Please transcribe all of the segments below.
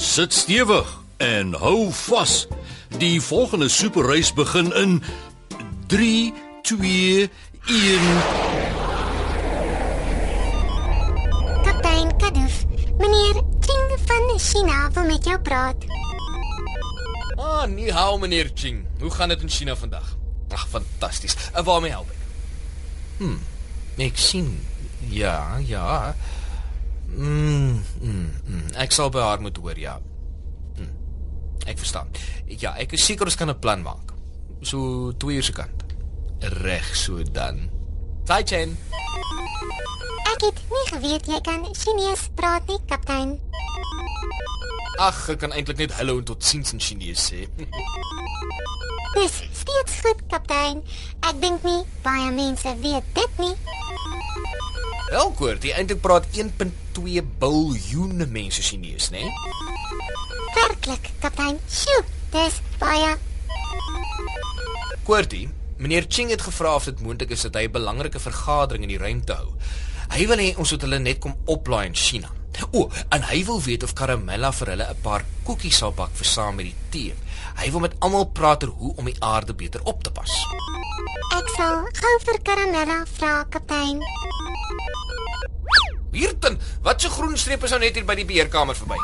Sit stewig en hou vas. Die volgende superreis begin in 3 2 1 Kaptein Kadoof, meneer Ching van China wil met jou praat. Ah, nie hou meneer Ching. Hoe gaan dit in China vandag? Ag, fantasties. En waarmee help ek? Hm. Ek sien. Ja, ja. Mm. Ek sal by haar moet hoor, ja. Mm. Ek verstaan. Ja, ek is seker ons kan 'n plan maak. So 2 uur se kant. Reg so dan. Tai Chen. Ek het nie geweet jy kan Chinees praat nie, kaptein. Ag, ek kan eintlik net hallo en totsiens in Chinees sê. Dis steeds goed, kaptein. Ek dink nie baie mense weet dit nie. Elkoort, jy eintlik praat 1.2 biljoen mense Chinees, né? Nee? Werklik, kaptein. Sjoe, dis baie. Koortie, meneer Ching het gevra of dit moontlik is dat hy 'n belangrike vergadering in die ruimte hou. Hy wil hê ons moet hulle net kom oplaai in China. O, en hy wil weet of Karamella vir hulle 'n paar koekies sal bak vir saam met die tee. Hy wil met almal praat oor hoe om die aarde beter op te pas. Ek sal gou vir Karamella vra, kaptein. Hierten, wat se groen streep is nou net hier by die beheerkamer verby?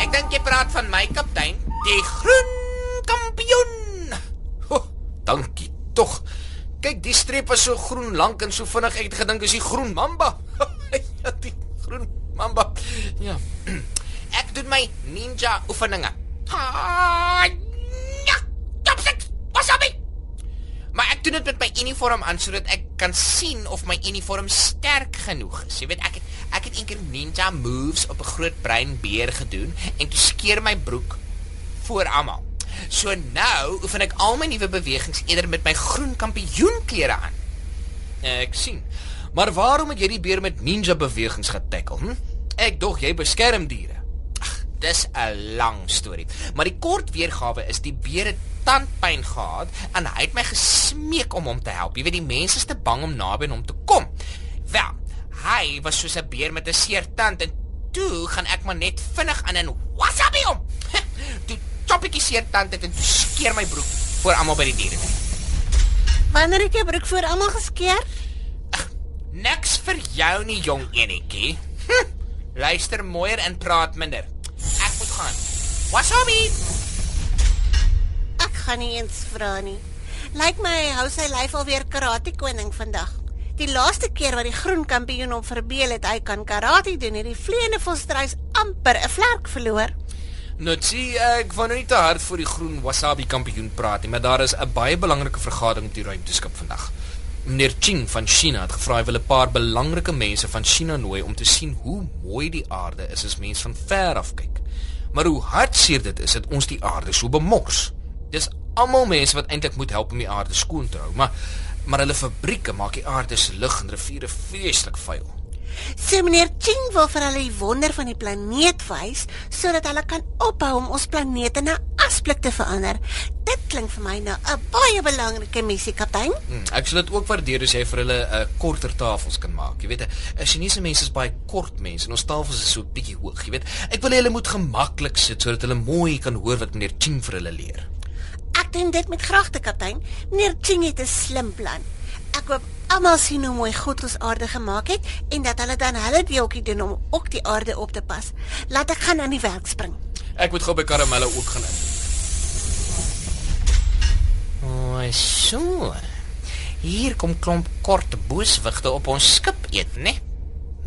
Ek dink jy praat van my kaptein, die groen kampioen. Oh, dankie tog. Kyk, die streep is so groen lank en so vinnig ek het gedink is die groen mamba. ja, die groen mamba. Ja. Ek doen my ninja oefeninge. Ha! Ja, topsik. Wasabi. Maar ek doen dit met my uniform aan sodat ek kan sien of my uniform sterk genoeg is. Jy weet ek het, ek het eendag ninja moves op 'n groot bruin beer gedoen en toe skeer my broek voor almal. So nou oefen ek al my nuwe bewegings eerder met my groen kampioenklere aan. Ek sien. Maar waarom het jy die beer met ninja bewegings getackle? Hm? Ek dog jy beskerm diere. Ag, dis 'n lang storie. Maar die kort weergawe is die beer het tandpyn gehad en hy het my gesmeek om hom te help. Jy weet die mense is te bang om naby hom te kom. Wel, hy was soos 'n beer met 'n seer tand en toe gaan ek maar net vinnig aan en wasabi hom. toe chop ek die seer tand uit en skeer my broek voor almal by die diere. Wanneer het jy broek voor almal geskeer? Niks vir jou nie, jong enetjie. Hm, luister mooier en praat minder. Ek moet gaan. Wasabi. Ek gaan nie eens vra nie. Lyk my hy hou sy lyf alweer karate koning vandag. Die laaste keer wat die groen kampioen hom verbeel het hy kan karate doen, het die vleiende volstruis amper 'n vlerk verloor. Sien ek wou nou nie te hard vir die groen wasabi kampioen praat nie, maar daar is 'n baie belangrike vergadering op die ruimteskip vandag. Meneer Ching van China het gevra hy wil 'n paar belangrike mense van China nooi om te sien hoe mooi die aarde is as mens van ver af kyk. Maar hoe hartseer dit is dat ons die aarde so bemors. Dis almal mense wat eintlik moet help om die aarde skoon te hou, maar maar hulle fabrieke maak die aarde se lug en riviere vreeslik vuil. So meneer Ching wil vir hulle die wonder van die planeet wys sodat hulle kan ophou om ons planeet in 'n asblik te verander. Dit klink vir my nou 'n baie belangrike missie, kaptein. Hmm, ek sal dit ook waardeer as jy vir hulle 'n uh, korter tafels kan maak. Jy weet, 'n Chinese mense is baie kort mense en ons tafels is so bietjie hoog, jy weet. Ek wil hê hulle moet gemaklik sit sodat hulle mooi kan hoor wat meneer Ching vir hulle leer. Ek doen dit met graagte, kaptein. Meneer Ching het 'n slim plan. Ek hoop almal sien hoe mooi God ons aarde gemaak het en dat hulle dan hulle deeltjie doen om ook die aarde op te pas. Laat ek gaan aan die werk spring. Ek moet gou by Karamelle ook gaan in. O, so. Hier kom klomp kort booswigte op ons skip eet, né?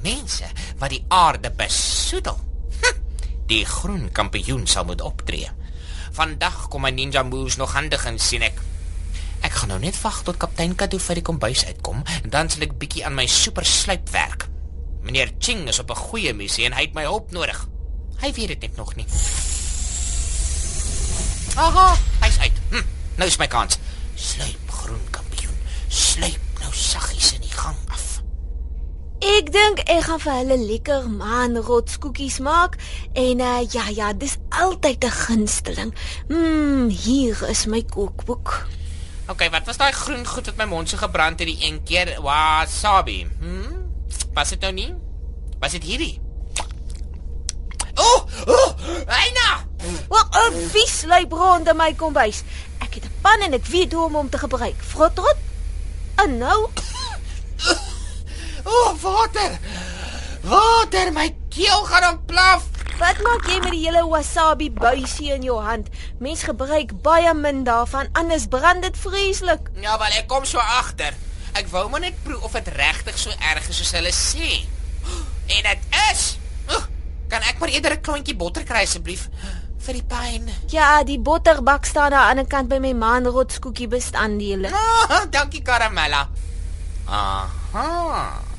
Mense wat die aarde besoedel. Hm, die groen kampioen sal moet optree. Vandag kom my ninja moves nog handig en sien ek. Ek gaan nou net wag tot kaptein Kado vir die kombuis uitkom en dan sal ek bietjie aan my super slyp werk. Meneer Ching is op 'n goeie missie en hy het my hulp nodig. Hy weet dit net nog nie. Aha, hy's uit. Hm, nou is my kans. Sluip groen kampioen. Sluip nou saggies in die gang af. Ek dink ek gaan vir hulle lekker maanrotskoekies maak en uh, ja ja, dis altyd 'n gunsteling. Mmm, hier is my kookboek. OK, wat was daai groen goed wat my mond so gebrand het die een keer? Wasabi. Hm? Was dit nou nie? Was dit hierdie? Oh, oh, Aina! Wat 'n vies lui brand in my kombuis. Ek het 'n pan en ek weet hoe om hom te gebruik. Frotrot. En nou, Oh, water. Water, my keel gaan ontplaf. Wat maak jy met die hele wasabi buisie in jou hand? Mens gebruik baie min daarvan, anders brand dit vreeslik. Ja, wel ek kom so agter. Ek wou maar net proe of dit regtig so erg is soos hulle sê. En dit is. Oeh, Kan ek maar eerder 'n klontjie botter kry asseblief vir die pyn? Ja, die botterbak staan aan die kant by my maanrotskoekie bestanddele. Oh, dankie Karamella. Aha.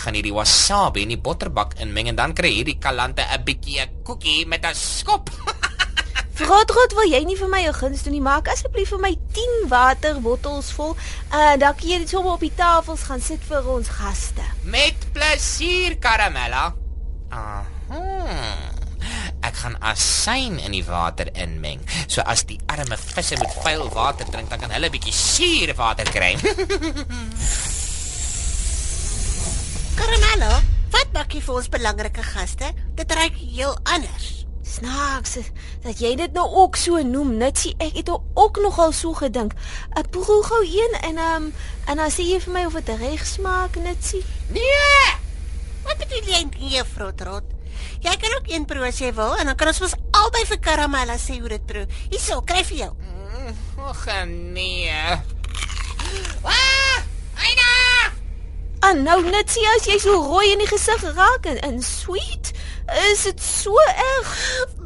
Gaan hierdie wasabi in die botterbak inmeng en dan kry hierdie kalante 'n bietjie 'n koekie met 'n skop. Frotrot, wil jy nie vir my 'n guns doen nie? Maak asseblief vir my 10 waterbottels vol. Uh dan kan jy dit sommer op die tafels gaan sit vir ons gaste. met plesier Karamella. Aha. Ek gaan asyn in die water inmeng. So as die arme visse met vuil water drink, dan kan hulle 'n bietjie suurwater kry. Karamello, wat maak jy vir ons belangrike gaste? Dit ruik heel anders. Snaaks dat jy dit nou ook so noem. Nitsie, ek het ook nogal so gedink. 'n Proe gou een en um en dan sê jy vir my of dit reg smaak, Nitsie. nee! Wat bedoel jy nee, Frotrot? Jy kan ook een proe as jy wil en dan kan ons mos albei vir Karamella sê hoe dit proe. Hierso, kry vir jou. Mm, Och nee. Ah! Aina! En nou Nitsie, as jy so rooi in die gesig raak en, en sweet, is dit so erg.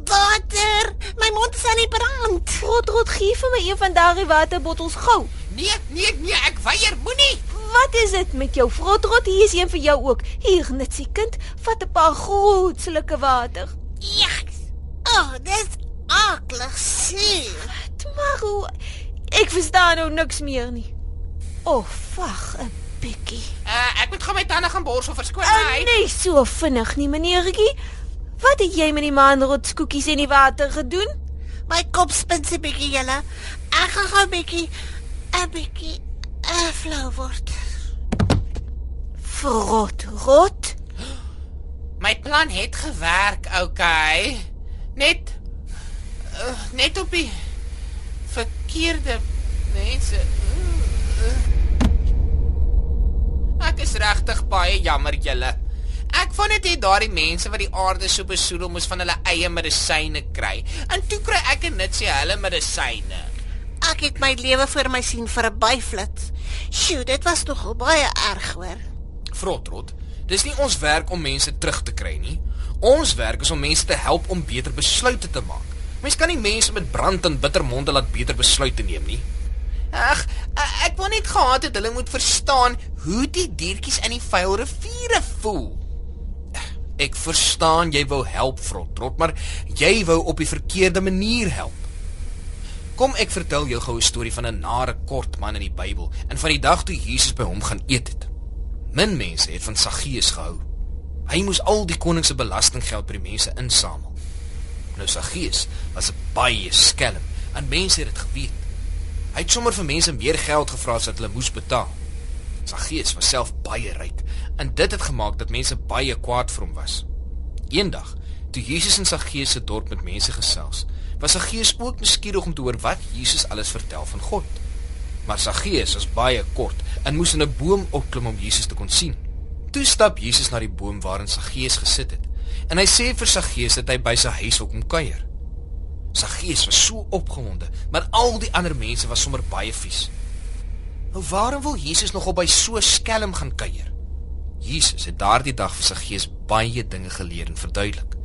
Water, my mond is aan die brand. Frotrot, gee vir my een van daardie waterbottels gou. Nee, nee, nee, ek weier, moenie. Wat is dit met jou Frotrot? Hier is een vir jou ook. Hier, Nitsie kind, vat 'n paar groot sulke water. Yes. Oh, dis aklig suur. Maar hoe ek verstaan nou niks meer nie. O, oh, wag 'n bietjie. Uh, ek moet gou my tande gaan borsel verskoon Uh, my. nee, so vinnig nie, meneertjie. Wat het jy met die maanrotskoekies in die water gedoen? My kop spin se bietjie julle. Ek gaan gou 'n bietjie 'n bietjie uh, flou word. Vrot, rot. My plan het gewerk, okay. Net uh, net op die verkeerde mense. Ek is regtig baie jammer julle. Ek wou net hê daardie mense wat die aarde so besoedel moes van hulle eie medisyne kry. En toe kry ek en net sê hulle medisyne. Ek het my lewe voor my sien verbyflits. Sjoe, dit was tog baie erg hoor. Frotrot, dis nie ons werk om mense terug te kry nie. Ons werk is om mense te help om beter besluite te maak. Mens kan nie mense met brand en bitter monde laat beter besluite neem nie. Ag, ek wou net gehad het hulle moet verstaan hoe die diertjies in die vuil riviere voel. Ek verstaan jy wou help, Frotrot, maar jy wou op die verkeerde manier help. Kom ek vertel jou gou 'n storie van 'n nare kort man in die Bybel en van die dag toe Jesus by hom gaan eet het. Min mense het van Saggeus gehou. Hy moes al die koning se belastinggeld by die mense insamel. Nou Saggeus was 'n baie skelm en mense het dit geweet. Hy het sommer vir mense meer geld gevra as wat hulle moes betaal. Saggeus was self baie ryk en dit het gemaak dat mense baie kwaad vir hom was. Eendag, toe Jesus in Saggeus se dorp met mense gesels, was Saggeus ook nuuskierig om te hoor wat Jesus alles vertel van God. Maar Saggeus was baie kort en moes in 'n boom opklim om Jesus te kon sien. Toe stap Jesus na die boom waarin Saggeus gesit het en hy sê vir Saggeus dat hy by sy huis wil kom kuier. Saggeus was so opgewonde, maar al die ander mense was sommer baie vies. Nou waarom wil Jesus nogal by so skelm gaan kuier? Jesus het daardie dag vir Saggeus baie dinge geleer en verduidelik.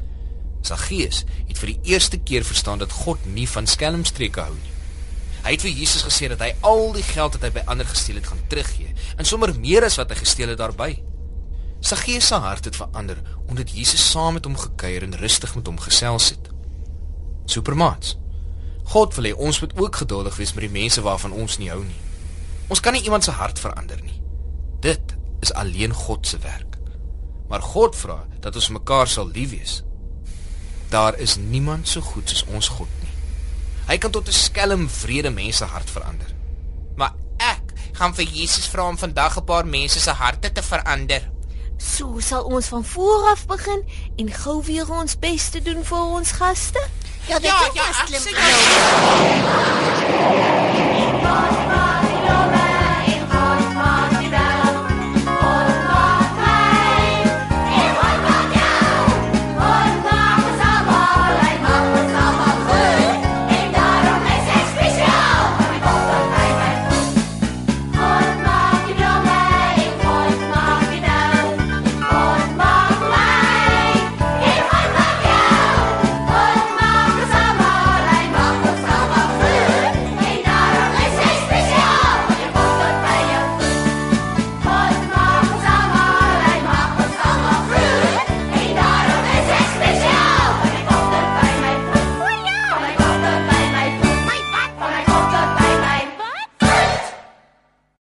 Saggeus het vir die eerste keer verstaan dat God nie van skelmstreke hou nie. Hy het vir Jesus gesê dat hy al die geld wat hy by ander gesteel het gaan teruggee en sommer meer as wat hy gesteel het daarbey. Saggeus se hart het verander omdat Jesus saam met hom gekuier en rustig met hom gesels het. Supermaats. God wil hê ons moet ook geduldig wees met die mense waarvan ons nie hou nie. Ons kan nie iemand se hart verander nie. Dit is alleen God se werk. Maar God vra dat ons mekaar sal lief wees. Daar is niemand so goed soos ons God nie. Hy kan tot 'n skelm vrede mense hart verander. Maar ek gaan vir Jesus vra om vandag 'n paar mense se harte te verander. So sal ons van voor af begin en gou weer ons bes te doen vir ons gaste. Ja, dit Ja, is ja,